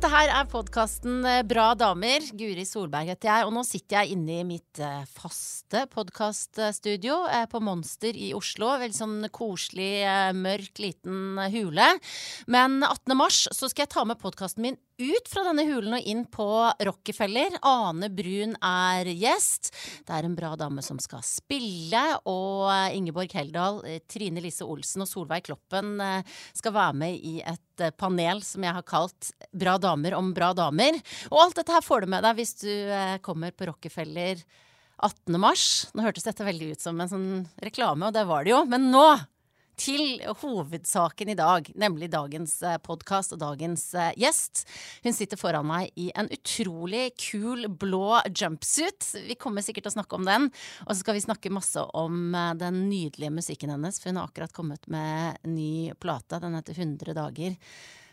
Dette her er podkasten Bra damer. Guri Solberg heter jeg, og nå sitter jeg inne i mitt eh, faste podkaststudio eh, på Monster i Oslo. Veldig sånn koselig, eh, mørk, liten hule. Men 18. mars så skal jeg ta med podkasten min ut fra denne hulen og inn på Rockefeller. Ane Brun er gjest. Det er en bra dame som skal spille, og Ingeborg Heldal, Trine Lise Olsen og Solveig Kloppen skal være med i et panel som jeg har kalt Bra damer om bra damer. Og alt dette her får du med deg hvis du eh, kommer på Rockefeller 18. mars. Nå hørtes dette veldig ut som en sånn reklame, og det var det jo. Men nå til hovedsaken i dag, nemlig dagens eh, podkast og dagens eh, gjest. Hun sitter foran meg i en utrolig kul blå jumpsuit. Vi kommer sikkert til å snakke om den. Og så skal vi snakke masse om den nydelige musikken hennes, for hun har akkurat kommet med ny plate. Den heter 100 dager.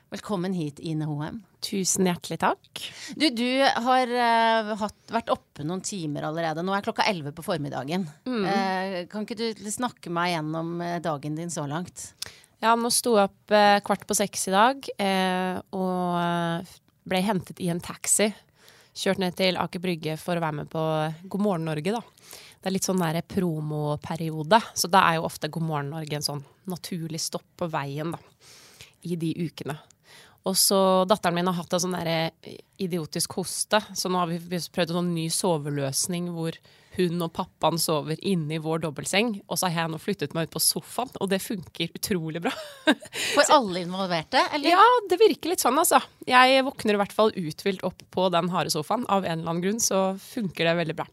Velkommen hit, Ine Hoem. Tusen hjertelig takk. Du, du har uh, hatt, vært oppe noen timer allerede. Nå er klokka elleve på formiddagen. Mm. Uh, kan ikke du snakke meg gjennom uh, dagen din så langt? Ja, nå sto jeg opp kvart på seks i dag og ble hentet i en taxi. Kjørt ned til Aker Brygge for å være med på God morgen Norge, da. Det er litt sånn der promoperiode, så da er jo ofte God morgen Norge en sånn naturlig stopp på veien, da. I de ukene. Og så Datteren min har hatt en sånn idiotisk hoste, så nå har vi prøvd en sånn ny soveløsning hvor hun og pappaen sover inne i vår dobbeltseng. Og så har jeg nå flyttet meg ut på sofaen, og det funker utrolig bra. For alle involverte? Eller? Ja, det virker litt sånn, altså. Jeg våkner i hvert fall uthvilt opp på den harde sofaen. Av en eller annen grunn så funker det veldig bra.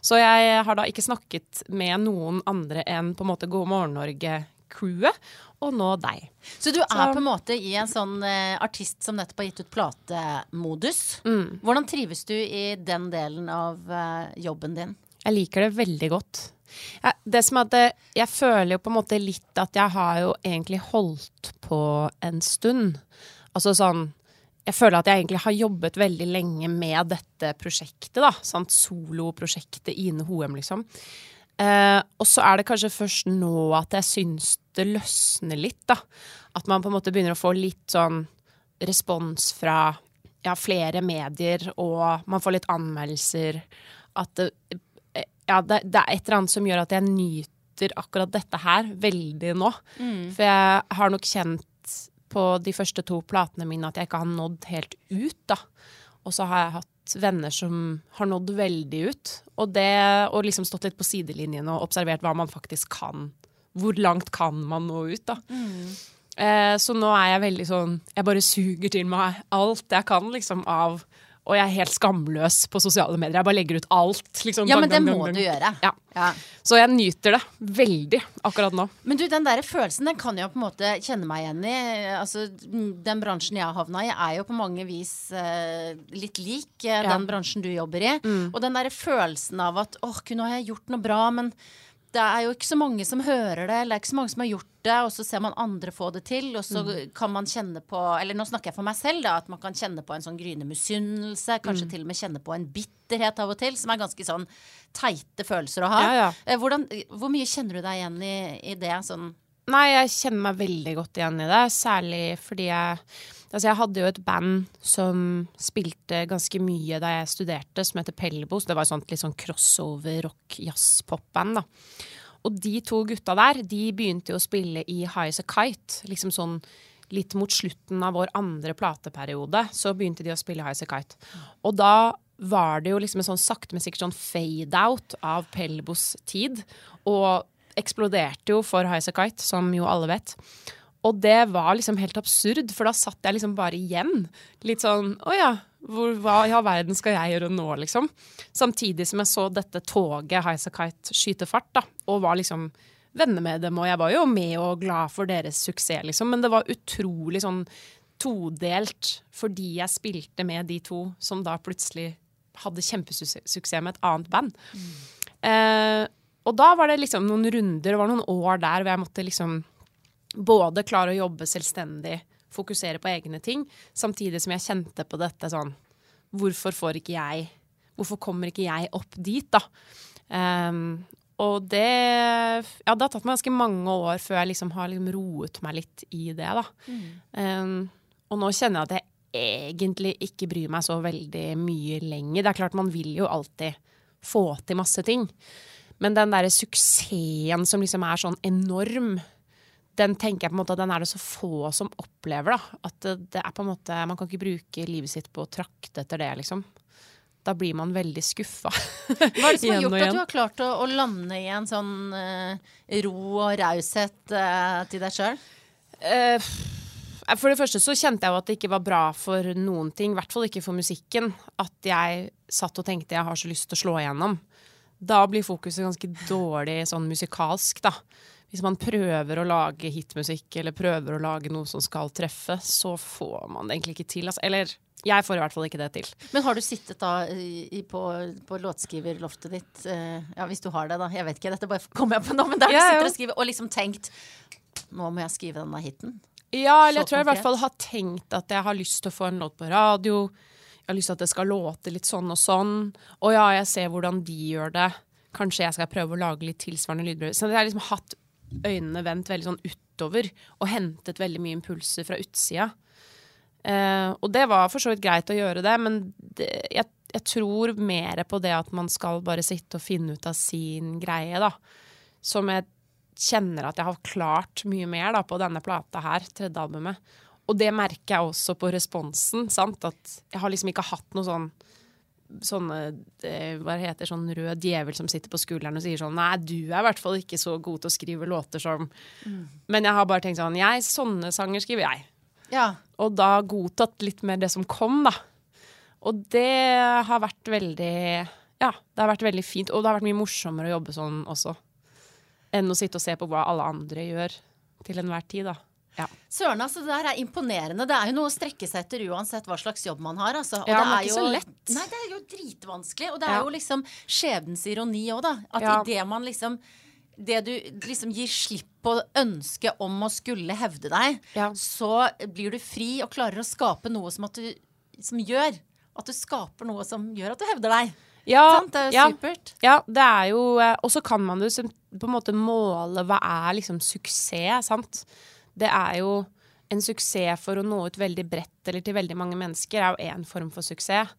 Så jeg har da ikke snakket med noen andre enn på en måte God morgen Norge-crewet og nå deg. Så du er så. på en måte i en sånn uh, artist som nettopp har gitt ut platemodus. Mm. Hvordan trives du i den delen av uh, jobben din? Jeg liker det veldig godt. Jeg, det som er at eh, Jeg føler jo på en måte litt at jeg har jo egentlig holdt på en stund. Altså sånn jeg føler at jeg egentlig har jobbet veldig lenge med dette prosjektet. da, sant? Soloprosjektet Ine Hoem, liksom. Eh, og så er det kanskje først nå at jeg syns det løsner litt, da. At man på en måte begynner å få litt sånn respons fra ja, flere medier, og man får litt anmeldelser. At det, ja, det, det, er et eller annet som gjør at jeg nyter akkurat dette her veldig nå. Mm. For jeg har nok kjent på de første to platene mine at jeg ikke har nådd helt ut, da. Og så har jeg hatt venner som har nådd veldig ut. Og det å liksom stått litt på sidelinjen og observert hva man faktisk kan. Hvor langt kan man nå ut, da. Mm. Eh, så nå er jeg veldig sånn Jeg bare suger til meg alt jeg kan liksom av og jeg er helt skamløs på sosiale medier. Jeg bare legger ut alt. Liksom, ja, men det må du gjøre. Ja. Ja. Så jeg nyter det veldig akkurat nå. Men du, den der følelsen den kan jeg på en måte kjenne meg igjen i. Altså, Den bransjen jeg har havna i, er jo på mange vis uh, litt lik uh, ja. den bransjen du jobber i. Mm. Og den der følelsen av at åh, har jeg gjort noe bra, men det er jo ikke så mange som hører det, eller det er ikke så mange som har gjort det, og så ser man andre få det til, og så mm. kan man kjenne på Eller nå snakker jeg for meg selv, da, at man kan kjenne på en sånn gryende misunnelse, kanskje mm. til og med kjenne på en bitterhet av og til, som er ganske sånn teite følelser å ha. Ja, ja. Eh, hvordan, hvor mye kjenner du deg igjen i, i det? Sånn Nei, jeg kjenner meg veldig godt igjen i det, særlig fordi jeg Altså, jeg hadde jo et band som spilte ganske mye da jeg studerte, som heter Pellebos. Det var et litt sånn crossover rock-jazz-pop-band, da. Og de to gutta der, de begynte jo å spille i High As A Kite. Liksom sånn litt mot slutten av vår andre plateperiode, så begynte de å spille High As A Kite. Og da var det jo liksom en sånn sakte, men sikkert sånn fade-out av Pellebos tid. Og eksploderte jo for High As A Kite, som jo alle vet. Og det var liksom helt absurd, for da satt jeg liksom bare igjen. Litt sånn Å ja, hvor, hva i all verden skal jeg gjøre nå, liksom? Samtidig som jeg så dette toget Highasakite skyte fart, da, og var liksom venner med dem, og jeg var jo med og glad for deres suksess, liksom. Men det var utrolig sånn todelt fordi jeg spilte med de to som da plutselig hadde kjempesuksess med et annet band. Mm. Eh, og da var det liksom noen runder, det var noen år der hvor jeg måtte liksom både klare å jobbe selvstendig, fokusere på egne ting, samtidig som jeg kjente på dette sånn Hvorfor får ikke jeg Hvorfor kommer ikke jeg opp dit, da? Um, og det Ja, det har tatt meg ganske mange år før jeg liksom har liksom roet meg litt i det, da. Mm. Um, og nå kjenner jeg at jeg egentlig ikke bryr meg så veldig mye lenger. Det er klart, man vil jo alltid få til masse ting. Men den derre suksessen som liksom er sånn enorm, den tenker jeg på en måte at den er det så få som opplever. da. At det, er på en måte, Man kan ikke bruke livet sitt på å trakte etter det, liksom. Da blir man veldig skuffa. Hva er det som har gjort at du har klart å, å lande i en sånn uh, ro og raushet uh, til deg sjøl? Uh, for det første så kjente jeg jo at det ikke var bra for noen ting, i hvert fall ikke for musikken, at jeg satt og tenkte jeg har så lyst til å slå igjennom. Da blir fokuset ganske dårlig sånn musikalsk, da. Hvis man prøver å lage hitmusikk eller prøver å lage noe som skal treffe, så får man det egentlig ikke til. Altså. Eller jeg får i hvert fall ikke det til. Men har du sittet da i, på, på låtskriverloftet ditt, uh, ja hvis du har det, da, jeg vet ikke, dette bare kommer jeg på nå, men der ja, du sitter og skriver og liksom tenkt nå må jeg skrive denne hiten? Ja, eller jeg tror jeg i hvert fall har tenkt at jeg har lyst til å få en låt på radio. Jeg har lyst til at det skal låte litt sånn og sånn. Og ja, jeg ser hvordan de gjør det. Kanskje jeg skal prøve å lage litt tilsvarende lydbrød. Så jeg har liksom hatt øynene vendt veldig sånn utover og hentet veldig mye impulser fra utsida. Eh, og det var for så vidt greit å gjøre det, men det, jeg, jeg, tror mer på det at man skal bare sitte og finne ut av sin greie, da. Som jeg kjenner at jeg har klart mye mer da, på denne plata her, tredje albumet. Og det merker jeg også på responsen. sant? At jeg har liksom ikke hatt noe sånn sånne eh, hva heter sånn rød djevel som sitter på skulderen og sier sånn Nei, du er i hvert fall ikke så god til å skrive låter som mm. Men jeg har bare tenkt sånn Jeg, sånne sanger skriver jeg. Ja. Og da godtatt litt mer det som kom, da. Og det har vært veldig Ja, det har vært veldig fint. Og det har vært mye morsommere å jobbe sånn også. Enn å sitte og se på hva alle andre gjør til enhver tid, da. Ja. Søren, altså det der er imponerende. Det er jo noe å strekke seg etter uansett hva slags jobb man har. Altså. Ja, det er, ikke jo, så lett. Nei, det er jo dritvanskelig. Og det er ja. jo liksom skjebnens ironi òg, da. At ja. idet man liksom det du liksom gir slipp på ønsket om å skulle hevde deg, ja. så blir du fri og klarer å skape noe som, du, som gjør at du skaper noe som gjør at du hevder deg. Ja, det er ja, supert. Ja, det er jo eh, Og så kan man jo på en måte måle hva er liksom suksess, sant det er jo en suksess for å nå ut veldig bredt eller til veldig mange mennesker, er jo én form for suksess.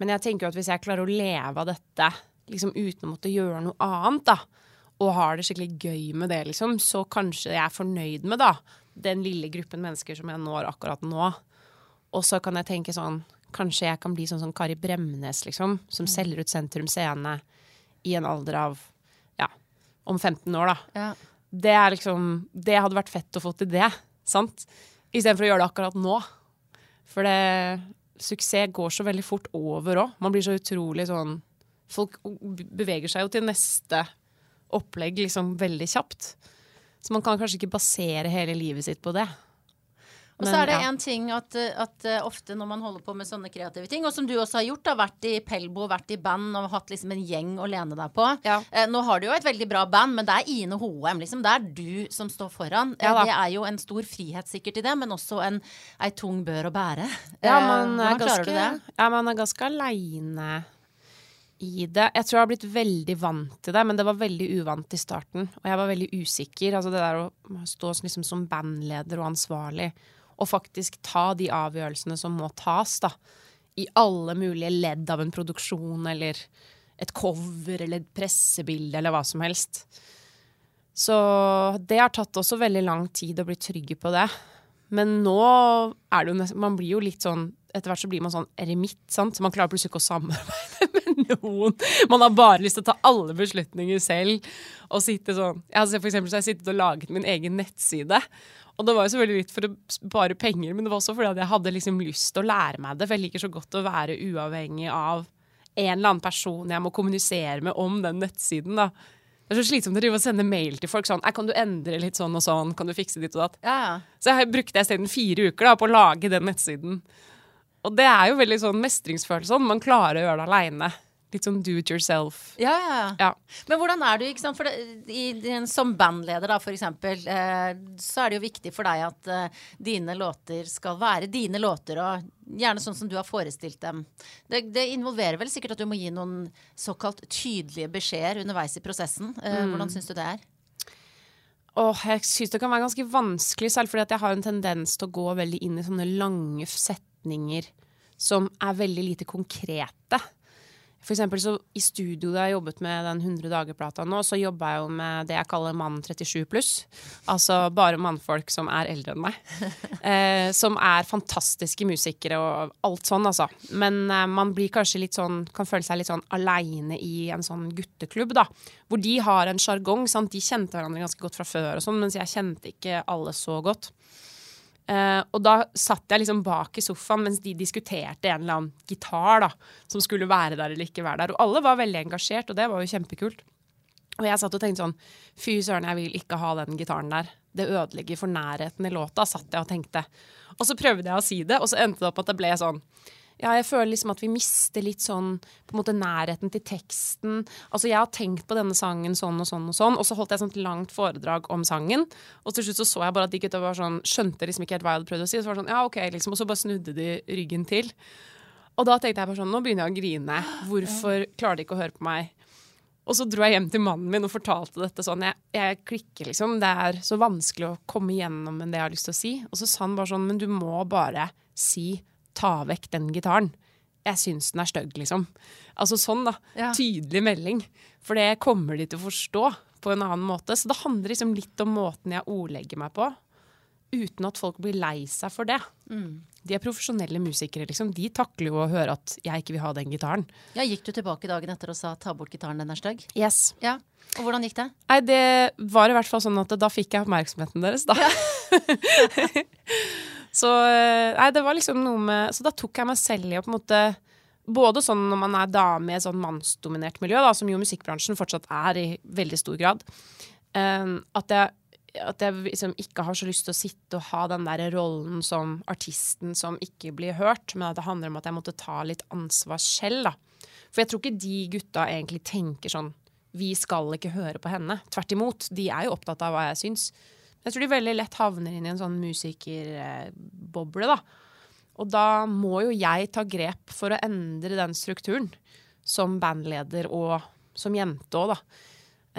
Men jeg tenker jo at hvis jeg klarer å leve av dette liksom uten å måtte gjøre noe annet, da, og har det skikkelig gøy med det, liksom, så kanskje jeg er fornøyd med da, den lille gruppen mennesker som jeg når akkurat nå. Og så kan jeg tenke sånn Kanskje jeg kan bli sånn som Kari Bremnes, liksom, som mm. selger ut Sentrum Scene i en alder av ja, om 15 år, da. Ja. Det er liksom Det hadde vært fett å få til det, sant? Istedenfor å gjøre det akkurat nå. For det Suksess går så veldig fort over òg. Man blir så utrolig sånn Folk beveger seg jo til neste opplegg liksom veldig kjapt. Så man kan kanskje ikke basere hele livet sitt på det. Og så er det én ja. ting at, at uh, ofte når man holder på med sånne kreative ting, og som du også har gjort, da, vært i Pelbo, vært i band og hatt liksom en gjeng å lene deg på. Ja. Uh, nå har du jo et veldig bra band, men det er Ine Hoem, liksom. Det er du som står foran. Ja, det er jo en stor frihet sikkert i det, men også en ei tung bør å bære. Ja, man er Hvordan du det? Ja, man er ganske aleine i det. Jeg tror jeg har blitt veldig vant til det, men det var veldig uvant i starten. Og jeg var veldig usikker. Altså det der å stå liksom som bandleder og ansvarlig og faktisk ta de avgjørelsene som må tas, da. I alle mulige ledd av en produksjon eller et cover eller et pressebilde eller hva som helst. Så det har tatt også veldig lang tid å bli trygge på det. Men nå er det jo Man blir jo litt sånn Etter hvert så blir man sånn eremitt, sant. Så man klarer plutselig ikke å samarbeide med noen. Man har bare lyst til å ta alle beslutninger selv. Og sitte sånn altså For eksempel så har jeg sittet og laget min egen nettside. Og det var jo selvfølgelig litt for å spare penger, men det var også fordi at jeg hadde liksom lyst til å lære meg det. For jeg liker så godt å være uavhengig av en eller annen person jeg må kommunisere med om den nettsiden. da. Det er så slitsomt å drive og sende mail til folk sånn Kan du endre litt sånn og sånn? Kan du fikse ditt og datt? Ja, ja. Så jeg brukte isteden fire uker da, på å lage den nettsiden. Og det er jo veldig sånn mestringsfølelse. Sånn. Man klarer å gjøre det aleine. Litt sånn do it yourself. Ja, ja, ja. Men hvordan er du, ikke sant? For det, i, som bandleder, da, for eksempel, eh, så er det jo viktig for deg at eh, dine låter skal være dine låter, og gjerne sånn som du har forestilt dem. Det, det, involverer vel sikkert at du må gi noen såkalt tydelige beskjeder underveis i prosessen. Eh, mm. Hvordan syns du det er? Åh, jeg syns det kan være ganske vanskelig, selv fordi jeg har en tendens til å gå veldig inn i sånne lange setninger som er veldig lite konkrete. For eksempel så I studio da jeg jobbet med den 100 dager-plata nå, så jobba jeg jo med det jeg kaller mann 37 pluss. Altså bare mannfolk som er eldre enn meg. Eh, som er fantastiske musikere og alt sånn, altså. Men eh, man blir kanskje litt sånn Kan føle seg litt sånn aleine i en sånn gutteklubb, da. Hvor de har en sjargong. De kjente hverandre ganske godt fra før, og sånn, mens jeg kjente ikke alle så godt. Uh, og da satt jeg liksom bak i sofaen mens de diskuterte en eller annen gitar da, som skulle være der eller ikke være der. Og alle var veldig engasjert, og det var jo kjempekult. Og jeg satt og tenkte sånn Fy søren, jeg vil ikke ha den gitaren der. Det ødelegger for nærheten i låta, satt jeg og tenkte. Og så prøvde jeg å si det, og så endte det opp at det ble sånn ja, jeg føler liksom at vi mister litt sånn på en måte nærheten til teksten. Altså, jeg har tenkt på denne sangen sånn og sånn og sånn, og så holdt jeg sånt langt foredrag om sangen. Og til slutt så, så jeg bare at de gutta var sånn, skjønte liksom ikke helt hva jeg hadde prøvd å si. Og så var det sånn, ja, ok, liksom, og så bare snudde de ryggen til. Og da tenkte jeg bare sånn, nå begynner jeg å grine. Hvorfor klarer de ikke å høre på meg? Og så dro jeg hjem til mannen min og fortalte dette sånn. Jeg, jeg, klikker, liksom. Det er så vanskelig å komme gjennom med det jeg har lyst til å si. Og så sa han bare sånn, men du må bare si ta vekk den gitaren. Jeg syns den er stygg, liksom. Altså sånn, da. Ja. Tydelig melding. For det kommer de til å forstå på en annen måte. Så det handler liksom litt om måten jeg ordlegger meg på, uten at folk blir lei seg for det. Mm. De er profesjonelle musikere, liksom. De takler jo å høre at jeg ikke vil ha den gitaren. Ja, Gikk du tilbake dagen etter og sa 'ta bort gitaren, den er stygg'? Yes. Ja. Og hvordan gikk det? Nei, Det var i hvert fall sånn at da fikk jeg oppmerksomheten deres, da. Ja. Så, eh, nei, liksom med, så da tok jeg meg selv i å på en måte Både sånn når man er dame i et sånn mannsdominert miljø, da, som jo musikkbransjen fortsatt er i veldig stor grad, um, at jeg at jeg liksom ikke har så lyst til å sitte og ha den der rollen som artisten som ikke blir hørt, men at det handler om at jeg måtte ta litt ansvar selv. da. For jeg tror ikke de gutta egentlig tenker sånn Vi skal ikke høre på henne. Tvert imot. De er jo opptatt av hva jeg syns. Jeg tror de veldig lett havner inn i en sånn musikerboble, da. Og da må jo jeg ta grep for å endre den strukturen. Som bandleder og som jente òg, da.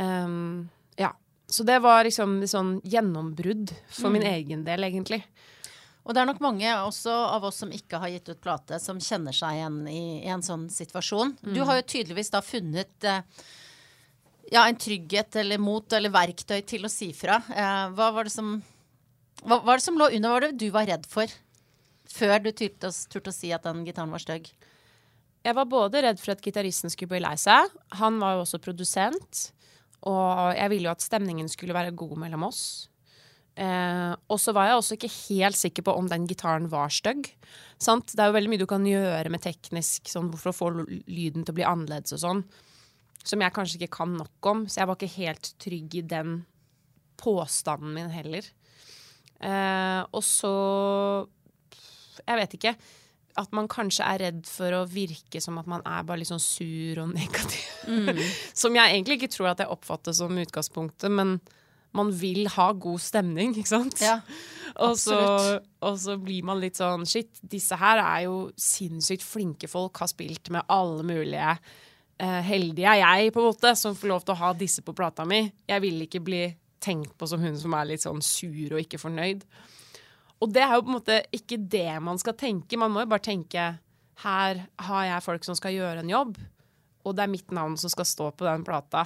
Um, ja. Så det var liksom et sånn gjennombrudd for mm. min egen del, egentlig. Og det er nok mange også av oss som ikke har gitt ut plate, som kjenner seg igjen i, i en sånn situasjon. Mm. Du har jo tydeligvis da funnet eh, ja, en trygghet eller mot eller verktøy til å si fra. Eh, hva var det som hva var det som lå under? Hva var det du var redd for før du turte, turte å si at den gitaren var stygg? Jeg var både redd for at gitaristen skulle bli lei seg. Han var jo også produsent. Og jeg ville jo at stemningen skulle være god mellom oss. Eh, og så var jeg også ikke helt sikker på om den gitaren var stygg. Det er jo veldig mye du kan gjøre med teknisk sånn, for å få lyden til å bli annerledes og sånn som jeg kanskje ikke kan nok om. Så jeg var ikke helt trygg i den påstanden min heller. Eh, og så Jeg vet ikke. At man kanskje er redd for å virke som at man er bare litt sånn sur og negativ. Mm. som jeg egentlig ikke tror at jeg oppfatter som utgangspunktet, men man vil ha god stemning, ikke sant? Ja, og, så, og, så, blir man litt sånn Shit, disse her er jo sinnssykt flinke folk, har spilt med alle mulige heldig er jeg, på en måte, som får lov til å ha disse på plata mi. Jeg vil ikke bli tenkt på som hun som er litt sånn sur og ikke fornøyd. Og det er jo på en måte ikke det man skal tenke. Man må jo bare tenke her har jeg folk som skal gjøre en jobb, og det er mitt navn som skal stå på den plata.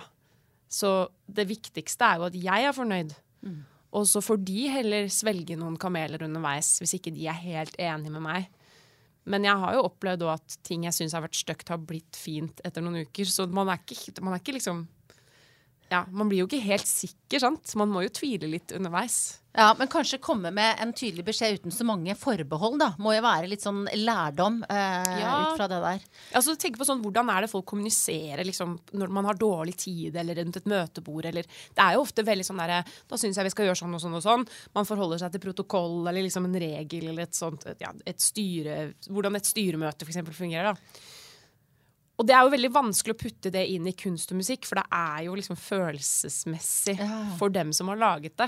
Så det viktigste er jo at jeg er fornøyd. Mm. Og så får de heller svelge noen kameler underveis hvis ikke de er helt enige med meg. Men jeg har jo opplevd at ting jeg syns har vært stygt, har blitt fint etter noen uker. Så man er ikke, man er ikke liksom Ja, man blir jo ikke helt sikker, sant. Man må jo tvile litt underveis. Ja, Men kanskje komme med en tydelig beskjed uten så mange forbehold, da. Må jo være litt sånn lærdom eh, ja. ut fra det der. Altså, tenk på sånn, Hvordan er det folk kommuniserer liksom, når man har dårlig tid eller rundt et møtebord? Eller, det er jo ofte veldig sånn derre Da syns jeg vi skal gjøre sånn og sånn og sånn. Man forholder seg til protokoll eller liksom en regel eller et sånt ja, et styre, Hvordan et styremøte f.eks. fungerer. da. Og det er jo veldig vanskelig å putte det inn i kunst og musikk, for det er jo liksom følelsesmessig ja. for dem som har laget det.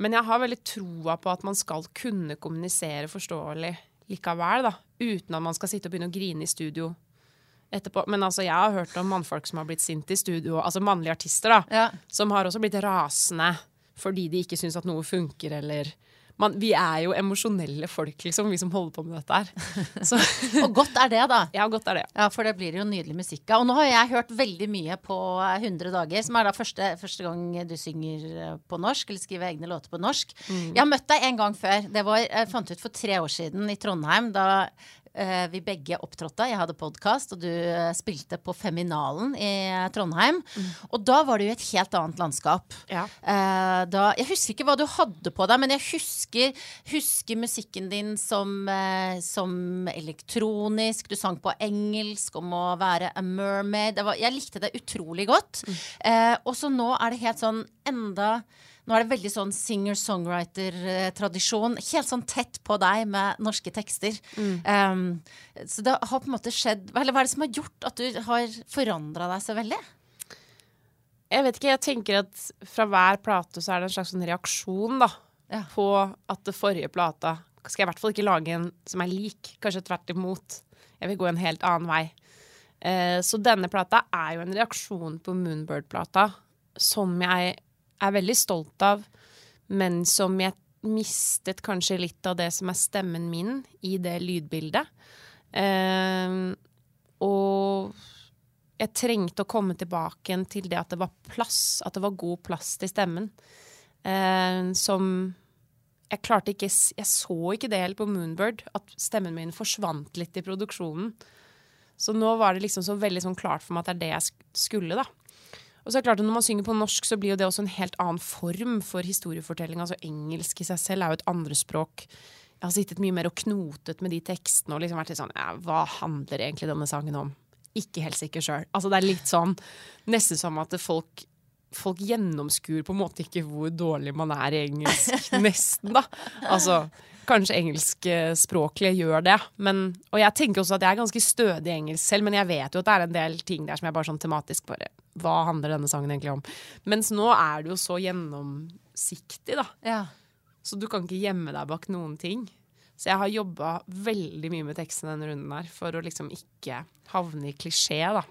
Men jeg har veldig troa på at man skal kunne kommunisere forståelig likevel, da. Uten at man skal sitte og begynne å grine i studio etterpå. Men altså, jeg har hørt om mannfolk som har blitt sinte i studio, altså mannlige artister, da. Ja. Som har også blitt rasende fordi de ikke syns at noe funker, eller man, Vi er jo emosjonelle folk, liksom, vi som holder på med dette her. Så, Og godt er det, da. ja, godt er det. Ja, for det blir jo nydelig musikk av. Og nå har jeg hørt veldig mye på 100 dager, som er da første, første gang du synger eh, på norsk, eller skriver egne låter på norsk. Jeg har møtt deg en gang før. Det var, jeg fant ut for tre år siden i Trondheim, da vi begge opptrådte. Jeg hadde podkast, og du eh, spilte på Feminalen i Trondheim. Og da var det jo et helt annet landskap. Ja. Eh, da, jeg husker ikke hva du hadde på deg, men jeg husker, husker musikken din som, eh, som elektronisk. Du sang på engelsk om å være a mermaid. Det var, jeg likte det utrolig godt. Eh, og så nå er det helt sånn enda nå er det veldig sånn singer-songwriter-tradisjon. Helt sånn tett på deg med norske tekster. Um, så det har på en måte skjedd Eller hva er det som har gjort at du har forandra deg så veldig? Jeg vet ikke, jeg tenker at fra hver plate så er det en slags sånn reaksjon da, Ja. på at det forrige plata skal jeg i hvert fall ikke lage en som er lik. Kanskje tvert imot. Jeg vil gå en helt annen vei. Eh, så denne plata er jo en reaksjon på Moonbird-plata som jeg er veldig stolt av, men som jeg mistet kanskje litt av det som er stemmen min i det lydbildet. Eh, og jeg trengte å komme tilbake til det at det var plass, at det var god plass til stemmen. Eh, som jeg klarte ikke Jeg så ikke det helt på Moonbird, at stemmen min forsvant litt i produksjonen. Så nå var det liksom så veldig sånn klart for meg at det er det jeg skulle, da. Og så er det klart at Når man synger på norsk, så blir jo det også en helt annen form for historiefortelling. Altså Engelsk i seg selv er jo et andrespråk. Jeg har sittet mye mer og knotet med de tekstene og liksom vært litt sånn ja, Hva handler egentlig denne sangen om? Ikke helt sikker sjøl. Altså, det er litt sånn nesten som at folk Folk gjennomskuer på en måte ikke hvor dårlig man er i engelsk. Nesten, da. Altså, kanskje engelskspråklige gjør det. Men, og jeg tenker også at jeg er ganske stødig i engelsk selv, men jeg vet jo at det er en del ting der som jeg bare sånn tematisk bare Hva handler denne sangen egentlig om? Mens nå er det jo så gjennomsiktig, da. Ja. Så du kan ikke gjemme deg bak noen ting. Så jeg har jobba veldig mye med teksten denne runden her, for å liksom ikke havne i klisjé, da.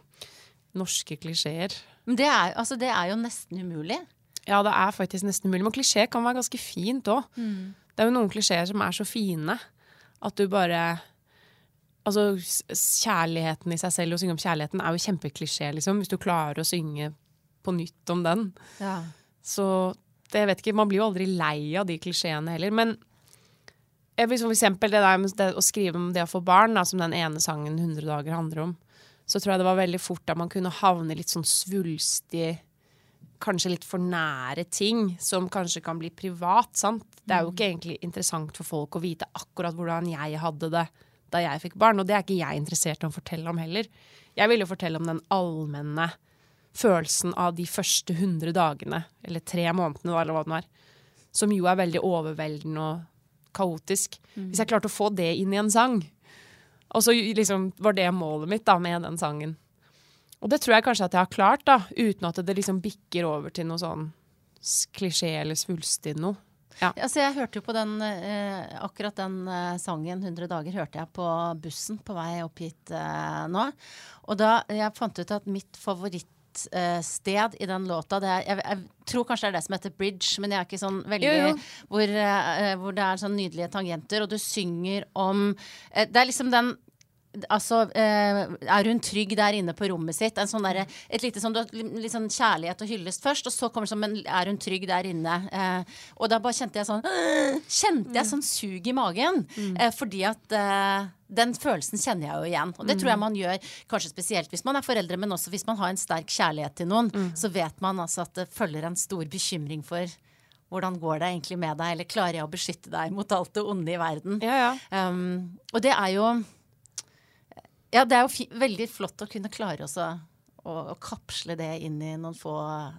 Norske klisjeer. Men det er, altså, det er jo nesten umulig. Ja, det er faktisk nesten umulig. Men klisjé kan være ganske fint òg. Det er jo noen klisjeer som er så fine at du bare Altså, kjærligheten i seg selv, å synge om kjærligheten, er jo kjempeklisjé, liksom. Hvis du klarer å synge på nytt om den. Ja. Så det, vet ikke, man blir jo aldri lei av de klisjeene heller. Men for eksempel det der med det, å skrive om det å få barn, da, som den ene sangen 100 dager handler om, så tror jeg det var veldig fort at man kunne havne litt sånn svulstig Kanskje litt for nære ting som kanskje kan bli privat. sant? Det er jo ikke egentlig interessant for folk å vite akkurat hvordan jeg hadde det da jeg fikk barn, og det er ikke jeg interessert i å fortelle om heller. Jeg vil jo fortelle om den allmenne følelsen av de første 100 dagene, eller tre månedene, eller hva det er, som jo er veldig overveldende og kaotisk. Hvis jeg klarte å få det inn i en sang, og så liksom var det målet mitt da, med den sangen. Og det tror jeg kanskje at jeg har klart, da, uten at det liksom bikker over til noe sånn klisjé eller svulstig noe. Altså, jeg hørte jo på den, eh, akkurat den eh, sangen 100 dager hørte jeg på bussen på vei opp hit eh, nå. Og da jeg fant ut at mitt favorittsted i den låta det er, jeg, jeg tror kanskje det er det som heter bridge, men jeg er ikke sånn veldig Jo, jo. Hvor, eh, hvor det er sånn nydelige tangenter, og du synger om eh, Det er liksom den Altså, eh, er hun trygg der inne på rommet sitt? En sånn der, et lite sånn, litt sånn kjærlighet og hyllest først, og så kommer det sånn Men er hun trygg der inne? Eh, og da bare kjente jeg sånn Kjente jeg sånn sug i magen. Eh, fordi at eh, den følelsen kjenner jeg jo igjen. Og det tror jeg man gjør kanskje spesielt hvis man er foreldre, men også hvis man har en sterk kjærlighet til noen. Så vet man altså at det følger en stor bekymring for hvordan går det egentlig med deg, eller klarer jeg å beskytte deg mot alt det onde i verden? Ja, ja. Um, og det er jo Ja, det er jo veldig flott å kunne klare også å, å kapsle det inn i noen få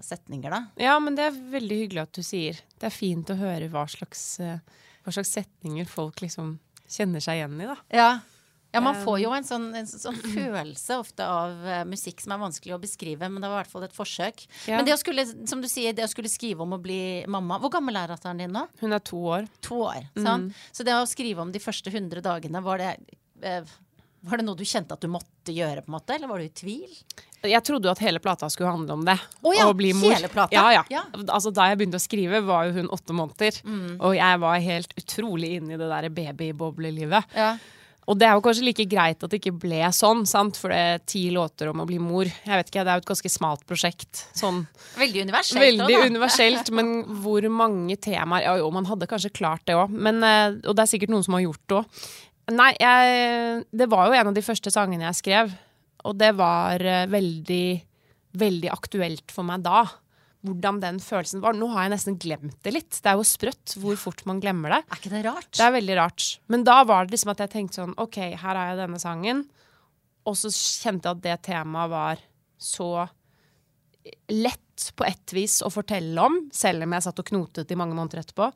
setninger, da. Ja, men det er veldig hyggelig at du sier. Det er fint å høre hva slags, eh, hva slags setninger folk liksom kjenner seg igjen i, da. Ja. Ja, man får jo en sånn, en sånn følelse ofte av eh, musikk som er vanskelig å beskrive, men det var i hvert fall et forsøk. Ja. Men det å skulle, som du sier, det å skulle skrive om å bli mamma Hvor gammel er datteren din nå? Hun er to år. To år. Sant? Så det å skrive om de første 100 dagene, var det eh, Var det noe du kjente at du måtte gjøre, på en måte, eller var du i tvil? Jeg trodde jo at hele plata skulle handle om det. Oh, ja, å bli mor. hele plata? Ja, ja. Ja. Altså, da jeg begynte å skrive, var jo hun åtte måneder. Mm. Og jeg var helt utrolig inne i det der babyboblelivet. Ja. Og det er jo kanskje like greit at det ikke ble sånn, sant? for det er ti låter om å bli mor. Jeg vet ikke, Det er jo et ganske smalt prosjekt. Sånn Veldig universelt. veldig også, universelt, men hvor mange temaer Ja jo, man hadde kanskje klart det òg, og det er sikkert noen som har gjort det òg. Nei, jeg, det var jo en av de første sangene jeg skrev, og det var eh, veldig, veldig aktuelt for meg da. Hvordan den følelsen var. Nå har jeg nesten glemt det litt. Det er jo sprøtt hvor fort man glemmer det. Er ikke det rart? Det er veldig rart. Men da var det liksom at jeg tenkte sånn OK, her har jeg denne sangen. Og så kjente jeg at det temaet var så lett på ett vis å fortelle om, selv om jeg satt og knotet i mange måneder etterpå.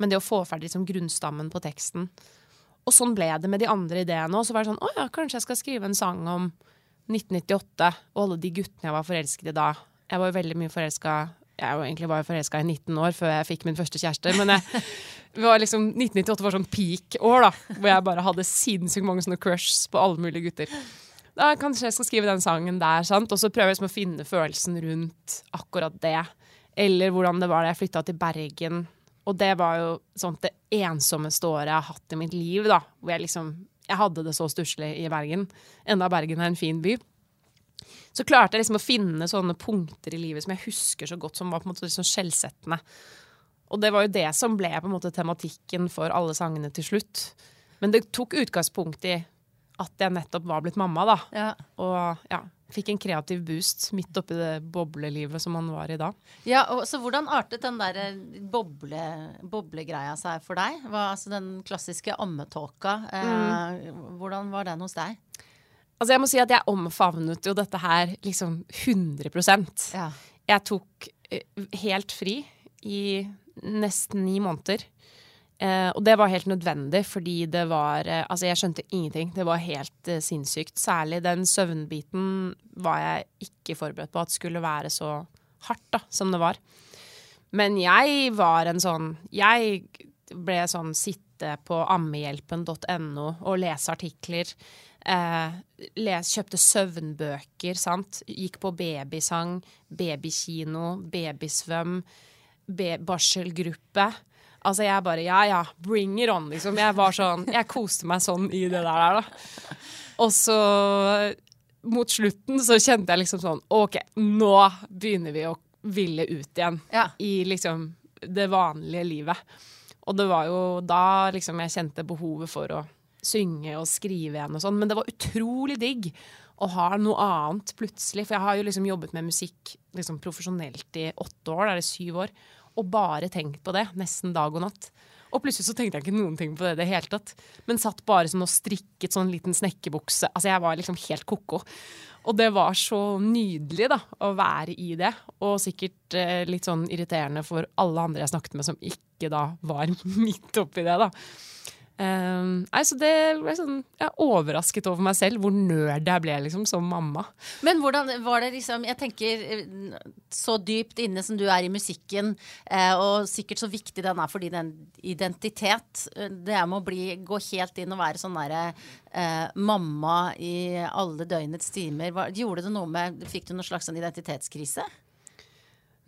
Men det å få ferdig liksom grunnstammen på teksten. Og sånn ble det med de andre ideene òg. Så var det sånn Å ja, kanskje jeg skal skrive en sang om 1998 og alle de guttene jeg var forelsket i da. Jeg var jo veldig mye forelska Jeg var egentlig bare forelska i 19 år før jeg fikk min første kjæreste. Men jeg, var liksom, 1998 var sånn peak-år, da. Hvor jeg bare hadde sinnssykt mange sånne crushs på alle mulige gutter. Da kanskje jeg skal skrive den sangen der, sant? og så prøver jeg liksom å finne følelsen rundt akkurat det. Eller hvordan det var da jeg flytta til Bergen. Og det var jo sånn det ensommeste året jeg har hatt i mitt liv. da, Hvor jeg liksom Jeg hadde det så stusslig i Bergen. Enda Bergen er en fin by. Så klarte jeg liksom å finne sånne punkter i livet som jeg husker så godt, som var på en måte liksom skjellsettende. Og det var jo det som ble på en måte tematikken for alle sangene til slutt. Men det tok utgangspunkt i at jeg nettopp var blitt mamma, da. Ja. Og ja, fikk en kreativ boost midt oppi det boblelivet som man var i da. Ja, og, så hvordan artet den der eh, boble, boblegreia seg for deg? Hva, altså den klassiske ammetåka. Eh, Hvordan var den hos deg? Altså jeg må si at jeg omfavnet jo dette her liksom 100 Ja. Jeg tok eh, helt fri i nesten ni måneder. Eh, og det var helt nødvendig, fordi det var eh, Altså, jeg skjønte ingenting. Det var helt eh, sinnssykt. Særlig den søvnbiten var jeg ikke forberedt på at skulle være så hardt da, som det var. Men jeg var en sånn Jeg ble sånn sitte på ammehjelpen.no og lese artikler. Eh, les, kjøpte søvnbøker, sant. Gikk på babysang, babykino, babysvøm, be barselgruppe. Altså jeg bare ja ja, bring it on, liksom. Jeg var sånn, jeg koste meg sånn i det der, da. Og så mot slutten så kjente jeg liksom sånn OK, nå begynner vi å ville ut igjen Ja. i liksom det vanlige livet. Og det var jo da liksom jeg kjente behovet for å synge og skrive igjen og sånn. Men det var utrolig digg å ha noe annet plutselig. For jeg har jo liksom jobbet med musikk liksom profesjonelt i åtte år, da er det syv år, og bare tenkt på det nesten dag og natt. Og plutselig så tenkte jeg ikke noen ting på det i det hele tatt. Men satt bare sånn og strikket sånn liten snekkerbukse. Altså jeg var liksom helt ko-ko. Og det var så nydelig da, å være i det. Og sikkert eh, litt sånn irriterende for alle andre jeg snakket med som ikke da var midt oppi det, da. Um, nei, så det ble sånn, Jeg er overrasket over meg selv hvor nerd jeg ble liksom som mamma. Men hvordan var det liksom Jeg tenker eh, så dypt inne som du er i musikken, eh, og sikkert så viktig den er for din identitet. Det er med å bli, gå helt inn og være sånn derre eh, mamma i alle døgnets timer. Hva, gjorde det noe med Fikk du noen slags sånn identitetskrise?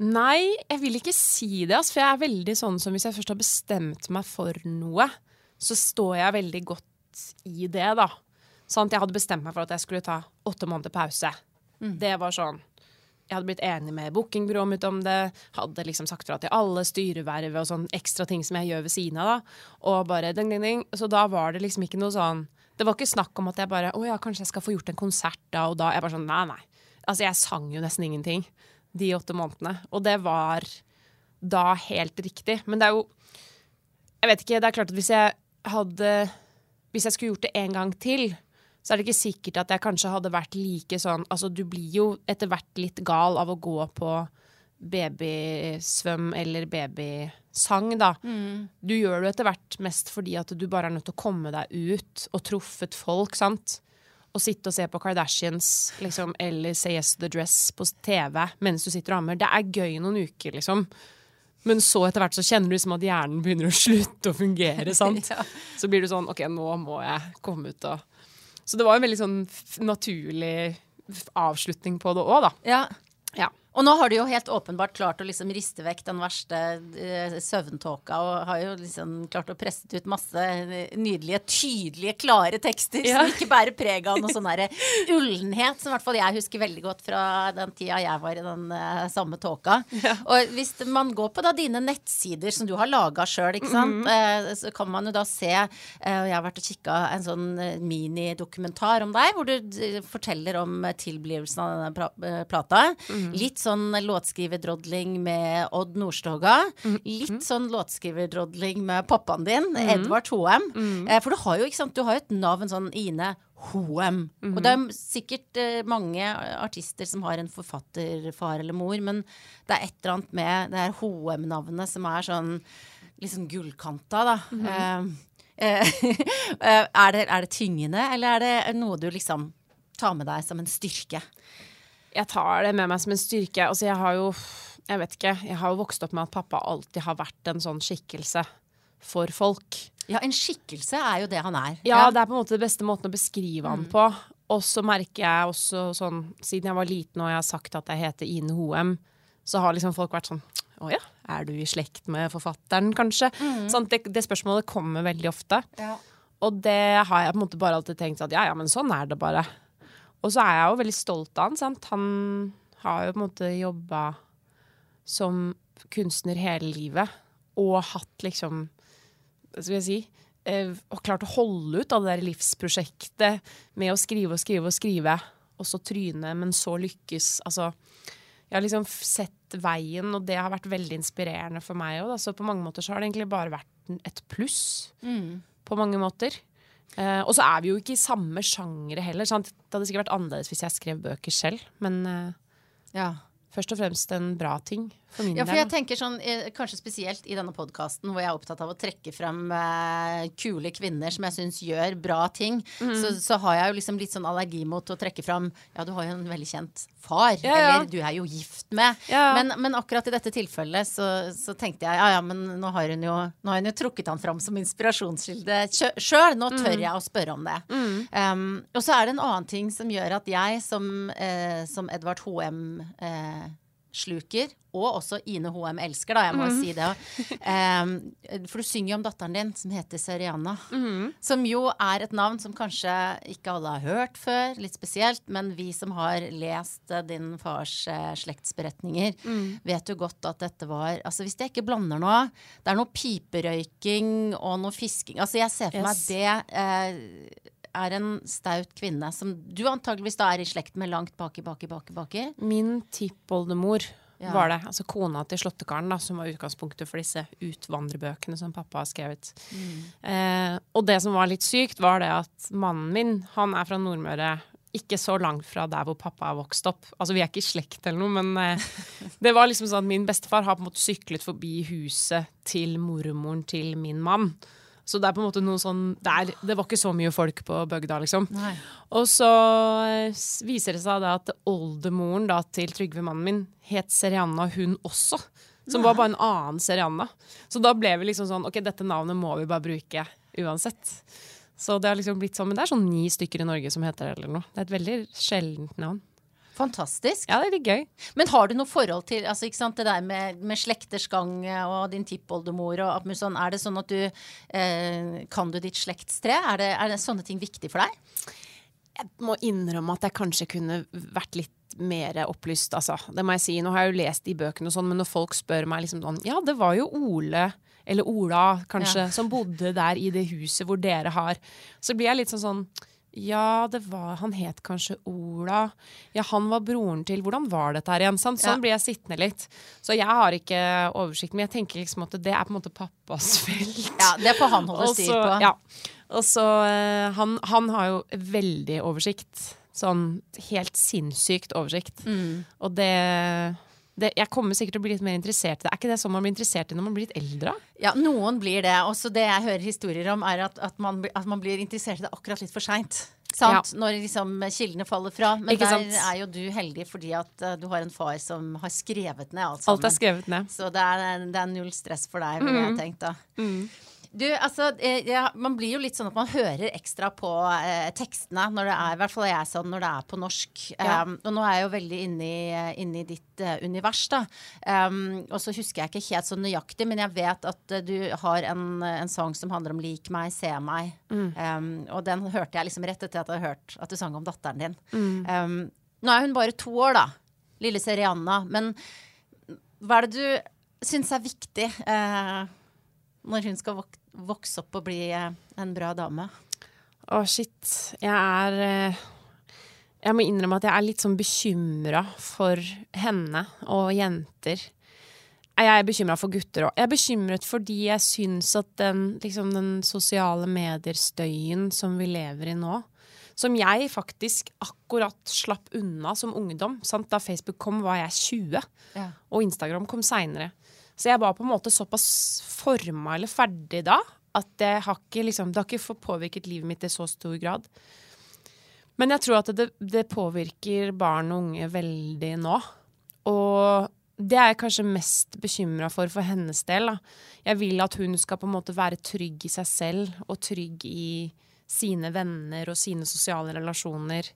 Nei, jeg vil ikke si det. Altså, for jeg er veldig sånn som hvis jeg først har bestemt meg for noe, så står jeg veldig godt i det, da. Sånn at jeg hadde bestemt meg for at jeg skulle ta åtte måneder pause. Det var sånn. Jeg hadde blitt enig med bookingbyrået mitt om det. Hadde liksom sagt fra til alle styreverv og sånn ekstra ting som jeg gjør ved siden av. da. Og bare ding, ding, ding. Så da var det liksom ikke noe sånn Det var ikke snakk om at jeg bare Å ja, kanskje jeg skal få gjort en konsert da og da. Jeg bare sånn Nei, nei. Altså, jeg sang jo nesten ingenting de åtte månedene. Og det var da helt riktig. Men det er jo Jeg vet ikke, det er klart at hvis jeg hadde Hvis jeg skulle gjort det en gang til, så er det ikke sikkert at jeg kanskje hadde vært like sånn Altså, du blir jo etter hvert litt gal av å gå på babysvøm eller babysang, da. Du gjør det etter hvert mest fordi at du bare er nødt til å komme deg ut og truffet folk, sant. Å sitte og se på Kardashians liksom, eller Say Yes to the Dress på TV mens du sitter og ammer. Det er gøy noen uker, liksom. Men så etter hvert så kjenner du liksom at hjernen begynner å slutte å fungere. sant? Ja. Så blir du sånn OK, nå må jeg komme ut og Så det var en veldig sånn naturlig avslutning på det òg, da. Ja. Ja. Og nå har du jo helt åpenbart klart å liksom riste vekk den verste uh, søvntåka, og har jo liksom klart å presse ut masse eh, nydelige, tydelige, klare tekster Ja. som ikke bærer preg av noe sånn derre ullenhet, som i hvert fall jeg husker veldig godt fra den tida jeg var i den uh, samme tåka. Og hvis man går på da dine nettsider som du har laga sjøl, ikke sant, eh, så kan man jo da se og Jeg har vært og kikka en sånn minidokumentar om deg, hvor du forteller om tilblivelsen av denne pra Mm -hmm. Litt sånn låtskriverdrodling med Odd Nordstoga. Litt sånn låtskriverdrodling med pappaen din, Edvard Hoem. Eh, for du har jo ikke sant, du har jo et navn sånn Ine Hoem. Og det er sikkert eh, mange artister som har en forfatterfar eller mor, men det er et eller annet med det her Hoem-navnet som er sånn litt sånn gullkanta, da. Eh, eh, er, det, er det tyngende, eller er det noe du liksom tar med deg som en styrke? Jeg tar det med meg som en styrke. Altså, jeg har jo Jeg vet ikke. Jeg har jo vokst opp med at pappa alltid har vært en sånn skikkelse for folk. Ja, en skikkelse er jo det han er. Ja, det er på en måte det beste måten å beskrive han på. Og så merker jeg også sånn Siden jeg var liten og jeg har sagt at jeg heter Ine Hoem, så har liksom folk vært sånn Å ja, er du i slekt med forfatteren, kanskje? Sånn, det, det spørsmålet kommer veldig ofte. Ja. Og det har jeg på en måte bare alltid tenkt at ja, ja, men sånn er det bare. Og så er jeg jo veldig stolt av han. Sant? Han har jo på en måte jobba som kunstner hele livet og hatt liksom Hva skal jeg si eh, Og klart å holde ut av det der livsprosjektet med å skrive og skrive og skrive, og så tryne, men så lykkes. Altså jeg har liksom sett veien, og det har vært veldig inspirerende for meg òg. Så på mange måter så har det egentlig bare vært et pluss. På mange måter. Eh, og så er vi jo ikke i samme sjangere heller. Sant? Det hadde sikkert vært annerledes hvis jeg skrev bøker selv, men uh, Ja. Først og fremst en bra ting for min Ja, for del. jeg tenker sånn, eh, Kanskje spesielt i denne podkasten hvor jeg er opptatt av å trekke frem eh, kule kvinner som jeg syns gjør bra ting, mm. så, så har jeg jo liksom litt sånn allergi mot å trekke frem Ja, du har jo en veldig kjent far, Ja, ja. eller du er jo gift med. Men, men akkurat i dette tilfellet så, så tenkte jeg ja ja, men nå har hun jo, nå har hun jo trukket han fram som inspirasjonskilde sjøl. Nå tør mm. jeg å spørre om det. Um, og så er det en annen ting som gjør at jeg som, eh, som Edvard Hoem eh, sluker, og også Ine Hoem elsker, da, jeg må mm. si det. Um, for du synger jo om datteren din, som heter Seriana. Som jo er et navn som kanskje ikke alle har hørt før, litt spesielt. Men vi som har lest eh, din fars uh, slektsberetninger, vet jo godt at dette var Altså hvis jeg ikke blander noe Det er noe piperøyking og noe fisking. Altså jeg ser for meg Yes. det eh, er en staut kvinne som du antageligvis da er i slekt med langt baki, baki, baki, baki. Min tippoldemor Ja. var det. Altså kona til slåttekaren, da, som var utgangspunktet for disse utvandrerbøkene som pappa har skrevet. Eh, og det som var litt sykt, var det at mannen min, han er fra Nordmøre. Ikke så langt fra der hvor pappa er vokst opp. Altså Vi er ikke i slekt eller noe, men eh, det var liksom sånn at min bestefar har på en måte syklet forbi huset til mormoren til min mann. Så det er på en måte noe sånn Det, er, det var ikke så mye folk på bygda, liksom. Nei. Og så eh, viser det seg da at oldemoren da, til Trygve, mannen min, het Serianna hun også. Som var bare en annen Serianna. Så da ble vi liksom sånn Ok, dette navnet må vi bare bruke uansett. Så det har liksom blitt sånn, Men det er sånn ni stykker i Norge som heter det, eller noe. Det er et veldig sjeldent navn. Fantastisk. Ja, det er litt gøy. Men har du noe forhold til altså, det der med, med slekters gang og din tippoldemor og sånn? Er det sånn at du eh, Kan du ditt slektstre? Er det, er det sånne ting viktig for deg? Jeg må innrømme at jeg kanskje kunne vært litt mer opplyst, altså. Det må jeg si. Nå har jeg jo lest de bøkene og sånn, men når folk spør meg liksom sånn Ja, det var jo Ole, eller Ola kanskje, Ja. som bodde der i det huset hvor dere har Så blir jeg litt sånn sånn ja, det var, han het kanskje Ola. Ja, han var broren til Hvordan var dette her igjen? Sånn, sånn Ja. blir jeg sittende litt. Så jeg har ikke oversikt, men jeg tenker liksom at det er på en måte pappas felt. Ja, Det får han holde styr på. Ja. Og så eh, han, han har jo veldig oversikt. Sånn helt sinnssykt oversikt. Mm. Og det, det Jeg kommer sikkert til å bli litt mer interessert i det. Er ikke det sånn man blir interessert i når man blir litt eldre? Ja, noen blir det. Også det jeg hører historier om, er at, at, man, at man blir interessert i det akkurat litt for seint. Ja. Når liksom kildene faller fra. Men Ikke der sant? er jo du heldig fordi at uh, du har en far som har skrevet ned alt Alt er skrevet ned. Så det er, det er null stress for deg, ville jeg tenkt da. Du, altså, eh, ja, Man blir jo litt sånn at man hører ekstra på eh, tekstene når det er, i hvert fall er jeg sånn, når det er på norsk. Ja. Um, og nå er jeg jo veldig inne i, inne i ditt uh, univers, da. Um, og så husker jeg ikke helt så nøyaktig, men jeg vet at uh, du har en, en sang som handler om 'lik meg, se meg'. Um, og den hørte jeg liksom rett etter at jeg hadde hørt at du sang om datteren din. Um, nå er hun bare to år, da. Lille Serianna. Men hva er det du syns er viktig eh, når hun skal vok vokse opp og bli eh, en bra dame? Å, shit. Jeg er eh, Jeg må innrømme at jeg er litt sånn bekymra for henne og jenter. Jeg er bekymra for gutter òg. Jeg er bekymret fordi jeg syns at den, liksom, den sosiale medier-støyen som vi lever i nå, som jeg faktisk akkurat slapp unna som ungdom. Sant? Da Facebook kom, var jeg 20, Ja. og Instagram kom seinere. Så jeg var på en måte såpass forma eller ferdig da at det har ikke, liksom, det har ikke påvirket livet mitt i så stor grad. Men jeg tror at det, det påvirker barn og unge veldig nå. Og det er jeg kanskje mest bekymra for for hennes del. Da. Jeg vil at hun skal på en måte være trygg i seg selv og trygg i sine venner og sine sosiale relasjoner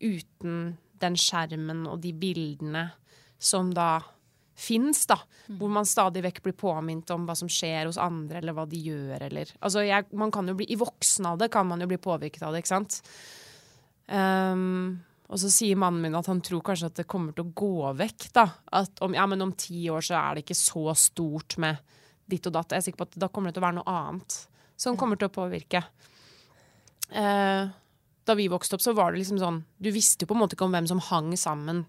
uten den skjermen og de bildene som da fins, da. Hvor man stadig vekk blir påminnet om hva som skjer hos andre, eller hva de gjør, eller Altså, jeg, man kan jo bli I voksen av det kan man jo bli påvirket av det, ikke sant? Um, og så sier mannen min at han tror kanskje at det kommer til å gå vekk, da. At om, ja, men om ti år så er det ikke så stort med ditt og datt. Jeg er sikker på at da kommer det til å være noe annet som kommer til å påvirke. Eh, da vi vokste opp, så var det liksom sånn Du visste jo på en måte ikke om hvem som hang sammen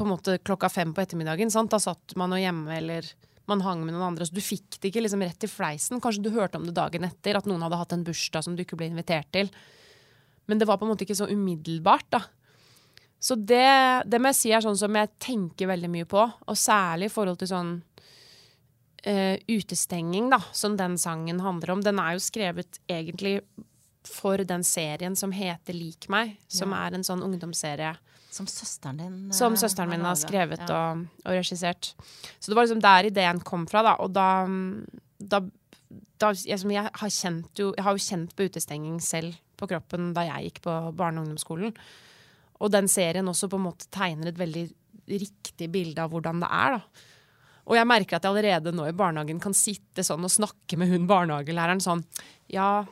på en måte klokka fem på ettermiddagen. Sant? Da satt man jo hjemme, eller man hang med noen andre. Så du fikk det ikke liksom rett i fleisen. Kanskje du hørte om det dagen etter, at noen hadde hatt en bursdag som du ikke ble invitert til. Men det var på en måte ikke så umiddelbart, da. Så det, det må jeg si er sånn som jeg tenker veldig mye på, og særlig i forhold til sånn uh, utestenging, da, som den sangen handler om. Den er jo skrevet egentlig for den serien som heter Lik meg, som Ja. er en sånn ungdomsserie Som søsteren din eh, som søsteren min har skrevet Ja. og, og regissert. Så det var liksom der ideen kom fra, da. Og da, da, da jeg, jeg, har jo, jeg har jo kjent på utestenging selv på kroppen da jeg gikk på barne- og ungdomsskolen. Og den serien også på en måte tegner et veldig riktig bilde av hvordan det er. da. Og jeg merker at jeg allerede nå i barnehagen kan sitte sånn og snakke med hun barnehagelæreren sånn Ja,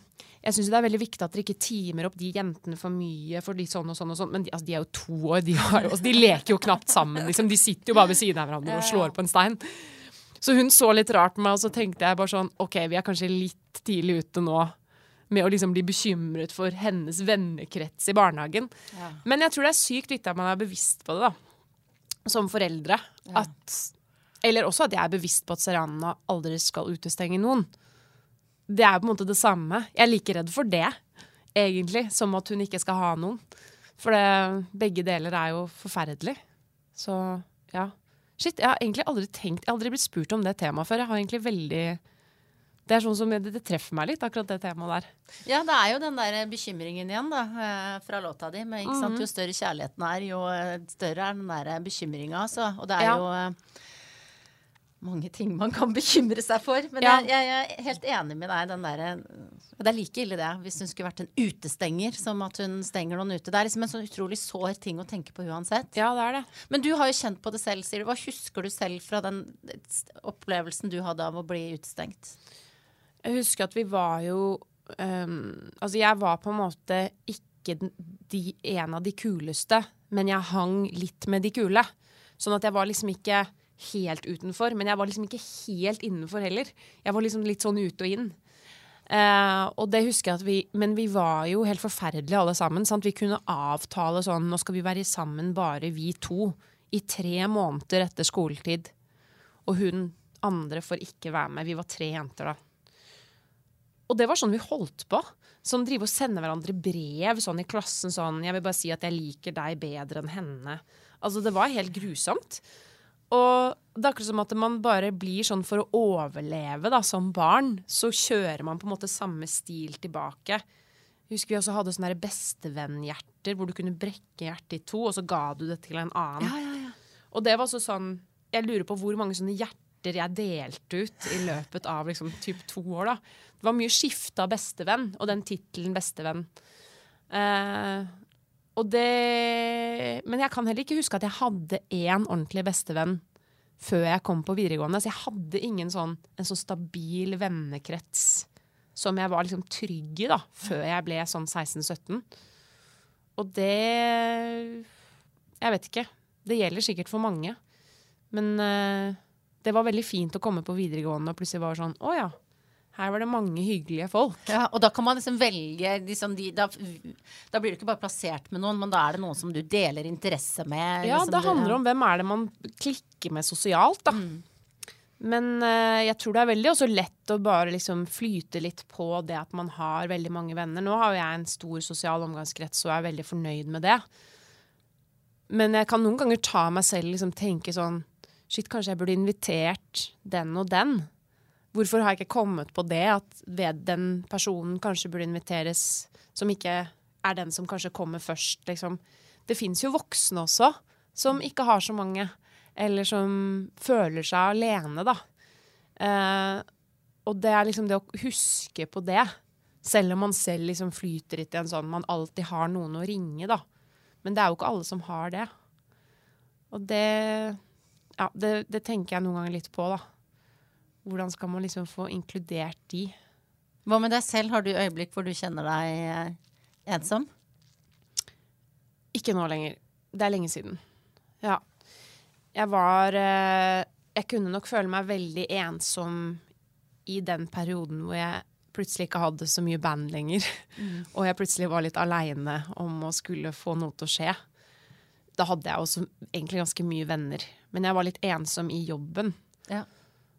jeg syns det er veldig viktig at dere ikke timer opp de jentene for mye, for de sånn og sånn og sånn. Men de, altså, de er jo to år, de, har, altså, de leker jo knapt sammen, liksom. De sitter jo bare ved siden av hverandre og slår på en stein. Så hun så litt rart på meg, og så tenkte jeg bare sånn OK, vi er kanskje litt tidlig ute nå med å liksom bli bekymret for hennes vennekrets i barnehagen. Ja. Men jeg tror det er sykt viktig at man er bevisst på det, da. Som foreldre. Ja. At, eller også at jeg er bevisst på at Serana aldri skal utestenge noen. Det er på en måte det samme. Jeg er like redd for det, egentlig, som at hun ikke skal ha noen. For det, begge deler er jo forferdelig. Så ja. Shit, jeg har egentlig aldri tenkt Jeg har aldri blitt spurt om det temaet før. Jeg har egentlig veldig Det er sånn som det, det treffer meg litt, akkurat det temaet der. Ja, det er jo den der bekymringen igjen, da, eh, fra låta di. Men Mhm. sant? jo større kjærligheten er, jo eh, større er den der bekymringa, altså. Og det er Ja. jo eh, mange ting man kan bekymre seg for. Men Ja. jeg, jeg, jeg er helt enig med deg. Den der, det er like ille det hvis hun skulle vært en utestenger, som at hun stenger noen ute. Det er liksom en sånn utrolig sår ting å tenke på uansett. Ja, det er det. Men du har jo kjent på det selv, sier du. Hva husker du selv fra den opplevelsen du hadde av å bli utestengt? Jeg husker at vi var jo um, Altså, jeg var på en måte ikke de, en av de kuleste, men jeg hang litt med de kule. Sånn at jeg var liksom ikke helt utenfor, men jeg var liksom ikke helt innenfor heller. Jeg var liksom litt sånn ut og inn. Uh, og det husker jeg at vi Men vi var jo helt forferdelige alle sammen. Sant? Vi kunne avtale sånn Nå skal vi være sammen bare vi to i tre måneder etter skoletid. Og hun andre får ikke være med. Vi var tre jenter da. Og det var sånn vi holdt på. Sånn drive og sende hverandre brev sånn i klassen sånn 'Jeg vil bare si at jeg liker deg bedre enn henne'. Altså, det var helt grusomt. Og det er akkurat som at man bare blir sånn for å overleve da, som barn. Så kjører man på en måte samme stil tilbake. Jeg husker vi også hadde sånne bestevennhjerter hvor du kunne brekke hjertet i to, og så ga du det til en annen. Ja, ja, ja. Og det var også sånn Jeg lurer på hvor mange sånne hjerter jeg delte ut i løpet av liksom typ to år. da. Det var mye skifte av bestevenn, og den tittelen bestevenn. Eh, og det Men jeg kan heller ikke huske at jeg hadde én ordentlig bestevenn før jeg kom på videregående. Så jeg hadde ingen sånn, en sånn stabil vennekrets som jeg var liksom trygg i da, før jeg ble sånn 16-17. Og det Jeg vet ikke. Det gjelder sikkert for mange. Men uh, det var veldig fint å komme på videregående og plutselig var sånn Å ja. Her var det mange hyggelige folk. Ja, og da kan man liksom velge liksom de, da, da blir du ikke bare plassert med noen, men da er det noen som du deler interesse med. Ja, liksom, det du- handler om hvem er det man klikker med sosialt, da. Men uh, jeg tror det er veldig også lett å bare liksom flyte litt på det at man har veldig mange venner. Nå har jo jeg en stor sosial omgangskrets og er veldig fornøyd med det. Men jeg kan noen ganger ta meg selv liksom tenke sånn Shit, kanskje jeg burde invitert den og den. Hvorfor har jeg ikke kommet på det? At ved den personen kanskje burde inviteres, som ikke er den som kanskje kommer først, liksom. Det fins jo voksne også, som ikke har så mange. Eller som føler seg alene, da. Eh, og det er liksom det å huske på det. Selv om man selv liksom flyter litt i en sånn man alltid har noen å ringe, da. Men det er jo ikke alle som har det. Og det Ja, det, det tenker jeg noen ganger litt på, da. Hvordan skal man liksom få inkludert de? Hva med deg selv? Har du øyeblikk hvor du kjenner deg eh, ensom? Ikke nå lenger. Det er lenge siden. Ja. Jeg var eh, Jeg kunne nok føle meg veldig ensom i den perioden hvor jeg plutselig ikke hadde så mye band lenger. Og jeg plutselig var litt aleine om å skulle få noe til å skje. Da hadde jeg også egentlig ganske mye venner. Men jeg var litt ensom i jobben. Ja.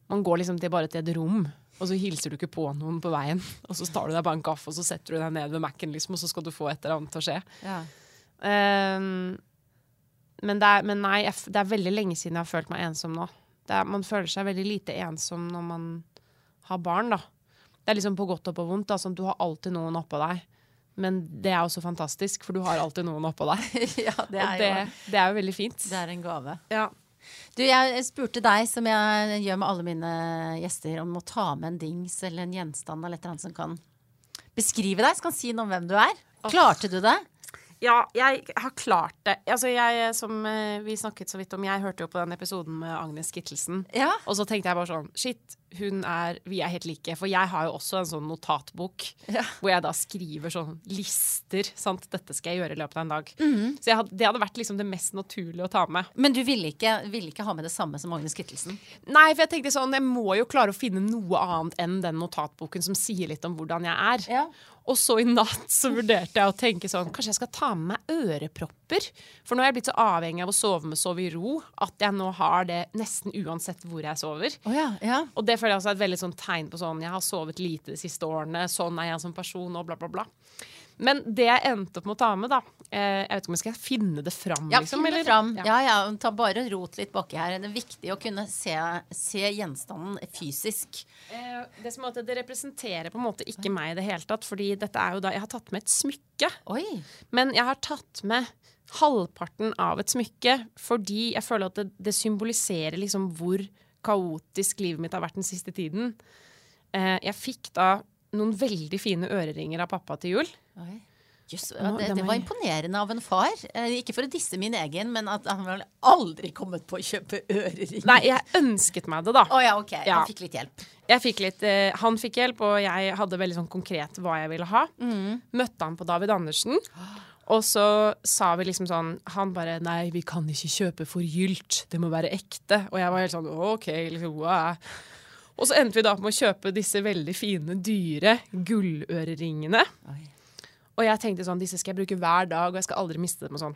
Man går liksom til bare til et rom, og så hilser du ikke på noen på veien. Og så tar du deg bare en kaffe, og så setter du deg ned ved Mac-en, liksom, og så skal du få et eller annet til å skje. Ja. Um, men, det er, men nei, jeg, det er veldig lenge siden jeg har følt meg ensom nå. Er, man føler seg veldig lite ensom når man har barn, da. Det er liksom på godt og på vondt. Da, sånn, du har alltid noen oppå deg. Men det er også fantastisk, for du har alltid noen oppå deg. ja, det Og er det, jo det er jo veldig fint. det er en gave. Ja. Du, jeg spurte deg, som jeg gjør med alle mine gjester, om å ta med en dings eller en gjenstand eller et eller annet som kan beskrive deg, som kan si noe om hvem du er. Klarte du det? Ja, jeg har klart det. Altså, jeg, som eh, vi snakket så vidt om, jeg hørte jo på den episoden med Agnes Kittelsen. Ja. Og så tenkte jeg bare sånn Shit, hun er Vi er helt like. For jeg har jo også en sånn notatbok Ja. hvor jeg da skriver sånn lister. Sant? Dette skal jeg gjøre i løpet av en dag. Mhm. Så hadde, det hadde vært liksom det mest naturlige å ta med. Men du ville ikke, ville ikke ha med det samme som Agnes Kittelsen? Nei, for jeg tenkte sånn Jeg må jo klare å finne noe annet enn den notatboken som sier litt om hvordan jeg er. Ja. Og så i natt så vurderte jeg å tenke sånn Kanskje jeg skal ta med meg ørepropper? For nå er jeg blitt så avhengig av å sove med sove i ro at jeg nå har det nesten uansett hvor jeg sover. Oh, ja, ja. Og det føler jeg også er et veldig sånn tegn på sånn Jeg har sovet lite de siste årene, sånn er jeg som person, og bla, bla, bla. Men det jeg endte opp med å ta med, da eh, Jeg vet ikke om jeg skal finne det fram, Ja, liksom. finne det fram. Ja. Ja, ja, ta bare rot litt baki her. Det er viktig å kunne se, se gjenstanden fysisk. Eh, det som at det representerer på en måte ikke meg i det hele tatt, fordi dette er jo da Jeg har tatt med et smykke. Oi. Men jeg har tatt med halvparten av et smykke fordi jeg føler at det, det symboliserer liksom hvor kaotisk livet mitt har vært den siste tiden. Eh, jeg fikk da noen veldig fine øreringer av pappa til jul. Jøss, ja, det, det var imponerende av en far. Eh, ikke for å disse min egen, men at han vel aldri kommet på å kjøpe øreringer. Nei, jeg ønsket meg det, da. Å ja, ok. Ja. Han fikk litt hjelp. Jeg fikk litt, eh, han fikk hjelp, og jeg hadde veldig sånn konkret hva jeg ville ha. Møtte han på David Andersen. Og så sa vi liksom sånn Han bare 'Nei, vi kan ikke kjøpe forgylt. Det må være ekte.' Og jeg var helt sånn OK, liksom wow. Og så endte vi da med å kjøpe disse veldig fine, dyre gulløreringene. Oi. Og jeg tenkte sånn, disse skal jeg bruke hver dag, og jeg skal aldri miste dem og sånn.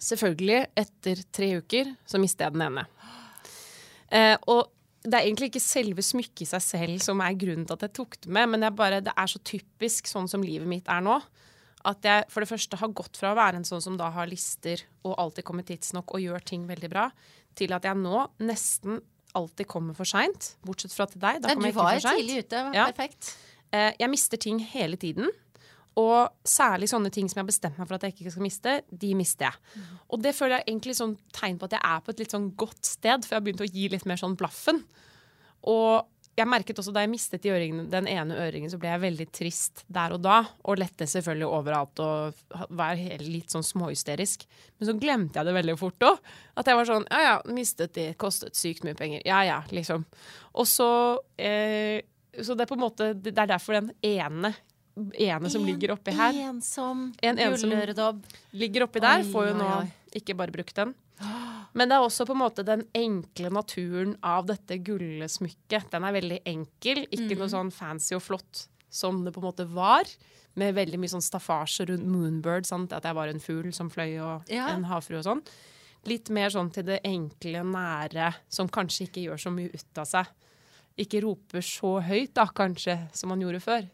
Selvfølgelig, etter tre uker, så mistet jeg den ene. Eh, og det er egentlig ikke selve smykket i seg selv som er grunnen til at jeg tok det med, men bare, det er så typisk sånn som livet mitt er nå. At jeg for det første har gått fra å være en sånn som da har lister og alltid kommer tidsnok og gjør ting veldig bra, til at jeg nå nesten alltid kommer for seint. Bortsett fra til deg. Da kommer jeg ikke var Du var tidlig ute. Ja. Perfekt. Eh, jeg mister ting hele tiden. Og særlig sånne ting som jeg har bestemt meg for at jeg ikke skal miste, de mister jeg. Og det føler jeg egentlig sånn tegn på at jeg er på et litt sånn godt sted, for jeg har begynt å gi litt mer sånn blaffen. Og jeg merket også da jeg mistet de øringen, den ene øringen, så ble jeg veldig trist der og da. Og lette selvfølgelig overalt og var litt sånn småhysterisk. Men så glemte jeg det veldig fort òg. At jeg var sånn ja ja, mistet de, kostet sykt mye penger. Ja ja, liksom. Og så eh, Så det er på en måte Det er derfor den ene ene som ligger oppi her. Ensom En ensom- gulløredobb. Ligger oppi der, får jo nå ikke bare brukt den. Men det er også på en måte den enkle naturen av dette gullsmykket. Den er veldig enkel, ikke noe sånn fancy og flott som det på en måte var. Med veldig mye sånn staffasje rundt Moonbird, sant? at jeg var en fugl som fløy og Ja. en havfrue og sånn. Litt mer sånn til det enkle, nære, som kanskje ikke gjør så mye ut av seg. Ikke roper så høyt, da, kanskje, som man gjorde før.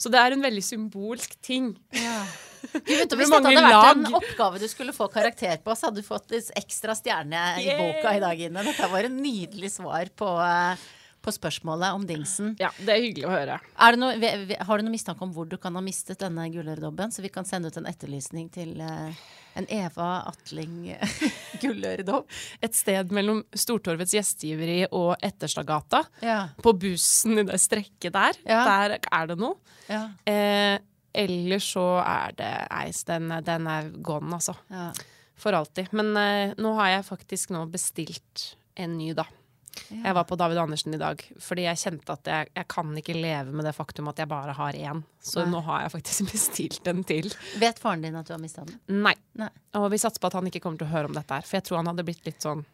Så det er en veldig symbolsk ting. Ja. Vet du, blir hvis dette hadde vært en oppgave du skulle få karakter på, så hadde du fått litt ekstra stjerne i boka i dag, Ine. Dette var en nydelig svar på, eh, på spørsmålet om dingsen. Ja, det er hyggelig å høre. Er det noe, har du noe mistanke om hvor du kan ha mistet denne gulløredobben? Så vi kan sende ut en etterlysning til eh, en Eva Atling gulløredobb? Et sted mellom Stortorvets gjestgiveri og Etterstadgata. Ja. På bussen i det strekket der. Ja. Der er det noe. ja. Eh, ellers så er det Eis, den, den er gone, altså. ja. For alltid. Men eh, nå har jeg faktisk nå bestilt en ny, da. Jeg var på David Andersen i dag, fordi jeg kjente at jeg, jeg kan ikke leve med det faktum at jeg bare har én. Så Nei. nå har jeg faktisk bestilt en til. Vet faren din at du har mista den? Nei. Nei. Og vi satser på at han ikke kommer til å høre om dette her, for jeg tror han hadde blitt litt sånn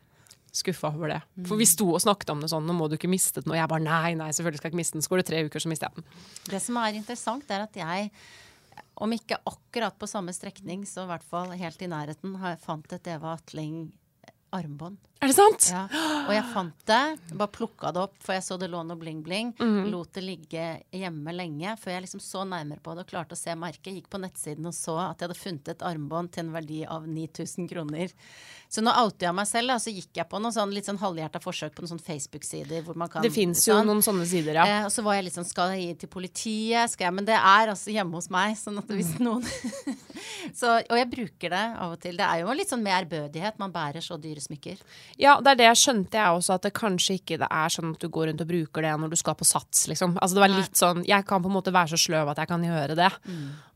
skuffa over det. For vi sto og snakket om det sånn, nå må du ikke miste den. Og jeg bare nei, nei, selvfølgelig skal jeg ikke miste den. Så går det tre uker, så mister jeg den. Det som er interessant, er at jeg, om ikke akkurat på samme strekning, så i hvert fall helt i nærheten, har fant et Eva Atling armbånd. Er det sant? Ja. Og jeg fant det, bare plukka det opp, for jeg så det lå noe bling-bling. Mhm. Lot det ligge hjemme lenge, før jeg liksom så nærmere på det og klarte å se merket. Gikk på nettsiden og så at jeg hadde funnet et armbånd til en verdi av 9000 kroner. Så nå outer jeg meg selv, da. Så gikk jeg på noen sånn, litt sånn halvhjerta forsøk på noen sånn Facebook-sider hvor man kan Det fins jo sånn. noen sånne sider, ja. Eh, og så var jeg litt sånn, skal jeg gi til politiet? Skal jeg? Men det er altså hjemme hos meg. Sånn at hvis Mm. noen så, Og jeg bruker det av og til. Det er jo litt sånn med ærbødighet. Man bærer så dyre smykker. Ja, det er det jeg skjønte jeg også, at det kanskje ikke det er sånn at du går rundt og bruker det når du skal på sats, liksom. Altså det var litt sånn Jeg kan på en måte være så sløv at jeg kan gjøre det.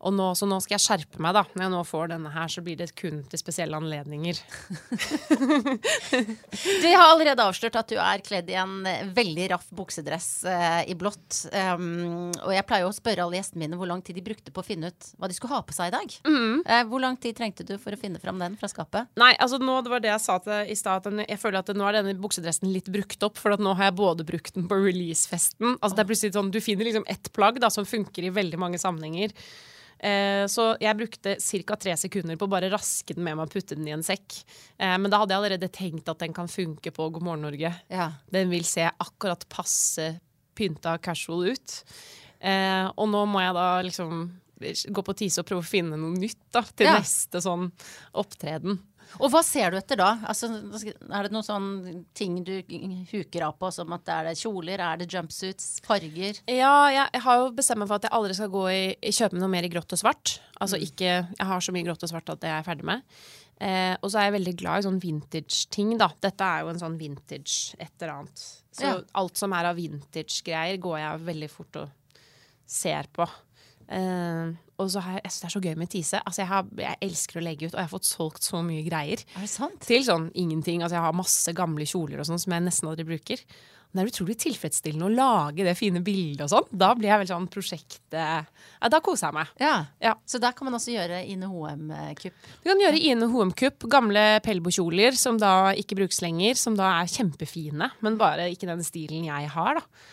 Og nå, så nå skal jeg skjerpe meg, da. Når jeg nå får denne her, så blir det kun til spesielle anledninger. Du har allerede avslørt at du er kledd i en eh, veldig raff buksedress eh, i blått. Um, og jeg pleier å spørre alle gjestene mine hvor lang tid de brukte på å finne ut hva de skulle ha på seg i dag. Mm. Eh, hvor lang tid trengte du for å finne fram den fra skapet? Nei, altså nå, det var det jeg sa til i stad. at Jeg føler at nå er denne buksedressen litt brukt opp. For at nå har jeg både brukt den på releasefesten Altså det er plutselig sånn, Du finner liksom ett plagg da, som funker i veldig mange sammenhenger. Eh, så jeg brukte ca. tre sekunder på å bare raske den med meg og putte den i en sekk. Eh, men da hadde jeg allerede tenkt at den kan funke på God morgen Norge. Ja. Den vil se akkurat passe pynta casual ut. Eh, og nå må jeg da liksom gå på tise og prøve å finne noe nytt da, til Ja. neste sånn opptreden. Og hva ser du etter da? Altså, er det noen sånne ting du huker av på, som at det er det kjoler, er det jumpsuits, farger? Ja, jeg, har jo bestemt meg for at jeg aldri skal gå i, i kjøpe noe mer i grått og svart. Altså ikke Jeg har så mye grått og svart at det er jeg ferdig med. Eh, og så er jeg veldig glad i sånn vintage-ting, da. Dette er jo en sånn vintage et eller annet. Så Ja. alt som er av vintage-greier, går jeg veldig fort og ser på. Eh, og så har jeg, jeg synes det er så gøy med Tise. Altså jeg, har, jeg elsker å legge ut, og jeg har fått solgt så mye greier. Er det sant? Til sånn ingenting. Altså jeg har masse gamle kjoler og sånn som jeg nesten aldri bruker. Men det er utrolig tilfredsstillende å lage det fine bildet og sånn. Da blir jeg vel sånn prosjektet Ja, da koser jeg meg. Ja. Ja. Så der kan man også gjøre Ine Hoem-kupp. Du kan gjøre Ine Hoem-kupp, gamle Pelbo-kjoler som da ikke brukes lenger, som da er kjempefine, men bare ikke den stilen jeg har, da.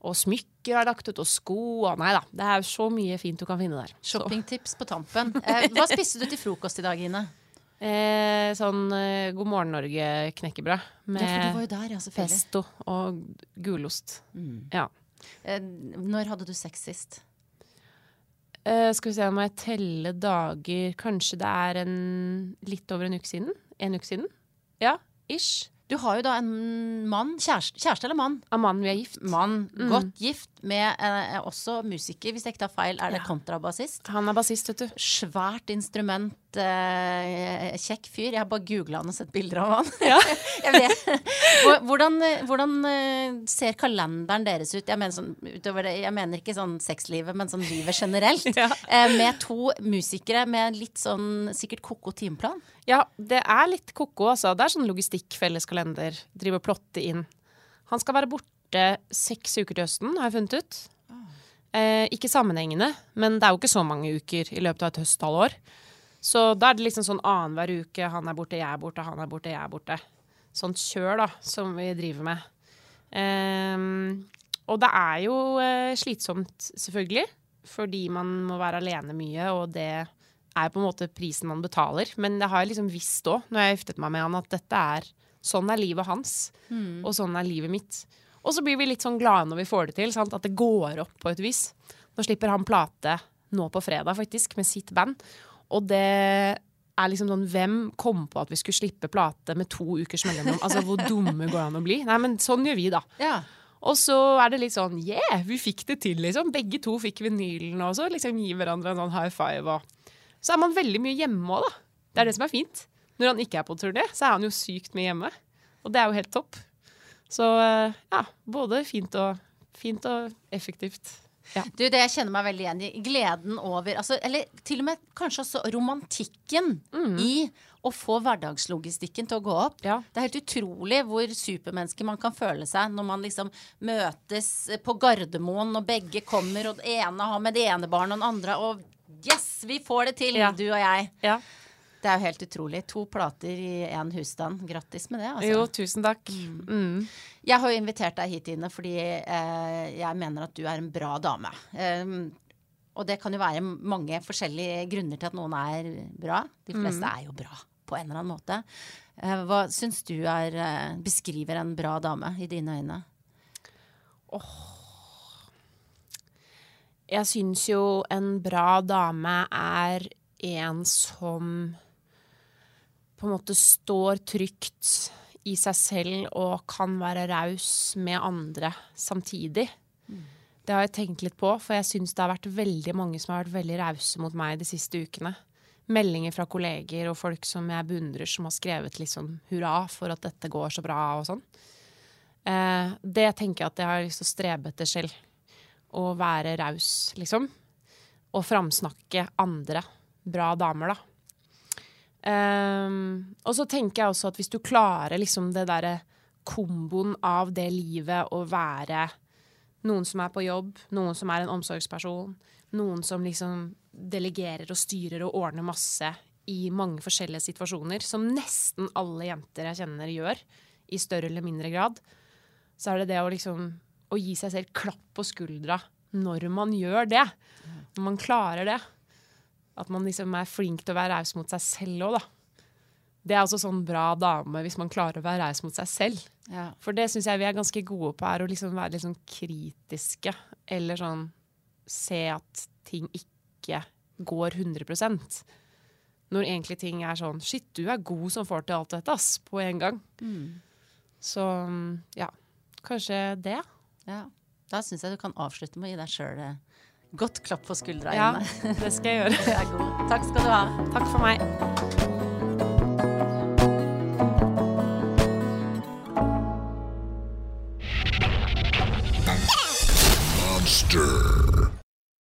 Og smykker jeg lagt ut, og sko og Nei da. Det er så mye fint du kan finne der. Shoppingtips på tampen. Eh, hva spiste du til frokost i dag, Ine? eh, sånn eh, God morgen Norge-knekkebrød med Ja, for du var jo der, ja, pesto og gulost. Ja. Eh, når hadde du sex sist? Eh, skal vi se, må jeg telle dager Kanskje det er en litt over en uke siden? En uke siden? Ja, ish. Du har jo da en mann, kjæreste, kjæreste eller mann? Av mann vi er gift. Mann, godt gift, med eh, også musiker, hvis jeg ikke tar feil. Er det Ja. kontrabassist? Han er bassist, vet du. Svært instrument, eh, kjekk fyr. Jeg har bare googla han og sett bilder av han. Ja. Hvordan, hvordan eh, ser kalenderen deres ut? Jeg mener, sånn, det, jeg mener ikke sånn sexlivet, men sånn livet generelt. Ja. Uh, med to musikere med litt sånn sikkert ko-ko timeplan. Ja, det er litt ko-ko, altså. Det er sånn logistikk-felleskalender. Drive og plotte inn. Han skal være borte seks uker til høsten, har jeg funnet ut. Eh, ikke sammenhengende, men det er jo ikke så mange uker i løpet av et høsthalvår. Så da er det liksom sånn annenhver uke han er borte, jeg er borte, han er borte, jeg er borte. Sånt kjør, da, som vi driver med. Um, og det er jo uh, slitsomt, selvfølgelig, fordi man må være alene mye, og det er på en måte prisen man betaler. Men det har jeg liksom visst òg, når jeg giftet meg med han, at dette er sånn er livet hans, og sånn er livet mitt. Og så blir vi litt sånn glade når vi får det til, sant? at det går opp på et vis. Nå slipper han plate nå på fredag, faktisk, med sitt band. Og det er liksom sånn Hvem kom på at vi skulle slippe plate med to ukers mellomrom? Altså, hvor dumme går det an å bli? Nei, men sånn gjør vi, da. Ja. Og så er det litt sånn yeah, vi fikk det til, liksom. Begge to fikk vinylen, og så liksom gi hverandre en sånn high five. Og så er man veldig mye hjemme òg, da. Det er det som er fint. Når han ikke er på turné, så er han jo sykt mye hjemme. Og det er jo helt topp. Så eh, ja, både fint og, fint og effektivt. Ja. Du, det jeg kjenner meg veldig igjen i. Gleden over altså, Eller til og med kanskje også romantikken i å få hverdagslogistikken til å gå opp. Ja. Det er helt utrolig hvor supermenneske man kan føle seg når man liksom møtes på Gardermoen, og begge kommer, og det ene har med det ene barnet og den andre, og yes, vi får det til, Ja. du og jeg. Ja. Det er jo helt utrolig. To plater i én husstand. Grattis med det, altså. Jo, tusen takk. Mm. Jeg har jo invitert deg hit, Ine, fordi eh, jeg mener at du er en bra dame. Um, og det kan jo være mange forskjellige grunner til at noen er bra. De fleste er jo bra på en eller annen måte. Eh, hva syns du er, eh, beskriver en bra dame i dine øyne? Jeg syns jo en bra dame er en som på en måte står trygt i seg selv og kan være raus med andre samtidig. Det har jeg tenkt litt på, for jeg syns det har vært veldig mange som har vært veldig rause mot meg de siste ukene. Meldinger fra kolleger og folk som jeg beundrer, som har skrevet liksom hurra for at dette går så bra og sånn. Eh, det tenker jeg at jeg har lyst til å strebe etter selv. Å være raus, liksom. Og framsnakke andre bra damer, da. Ehm, og så tenker jeg også at hvis du klarer liksom det derre komboen av det livet å være noen som er på jobb, noen som er en omsorgsperson, noen som liksom delegerer og styrer og ordner masse i mange forskjellige situasjoner, som nesten alle jenter jeg kjenner gjør, i større eller mindre grad, så er det det å liksom å gi seg selv klapp på skuldra når man gjør det. Når man klarer det. At man liksom er flink til å være raus mot seg selv òg, da. Det er også sånn bra dame hvis man klarer å være raus mot seg selv. Ja. For det syns jeg vi er ganske gode på, er å liksom være litt sånn kritiske. Eller sånn se at ting ikke går 100% Når egentlig ting er sånn Shit, du er god som får til alt dette, ass, på en gang. Så ja, kanskje det. ja. Da syns jeg du kan avslutte med å gi deg sjøl godt klapp på skuldra. Ja, det skal jeg gjøre. Takk skal du ha. Takk for meg.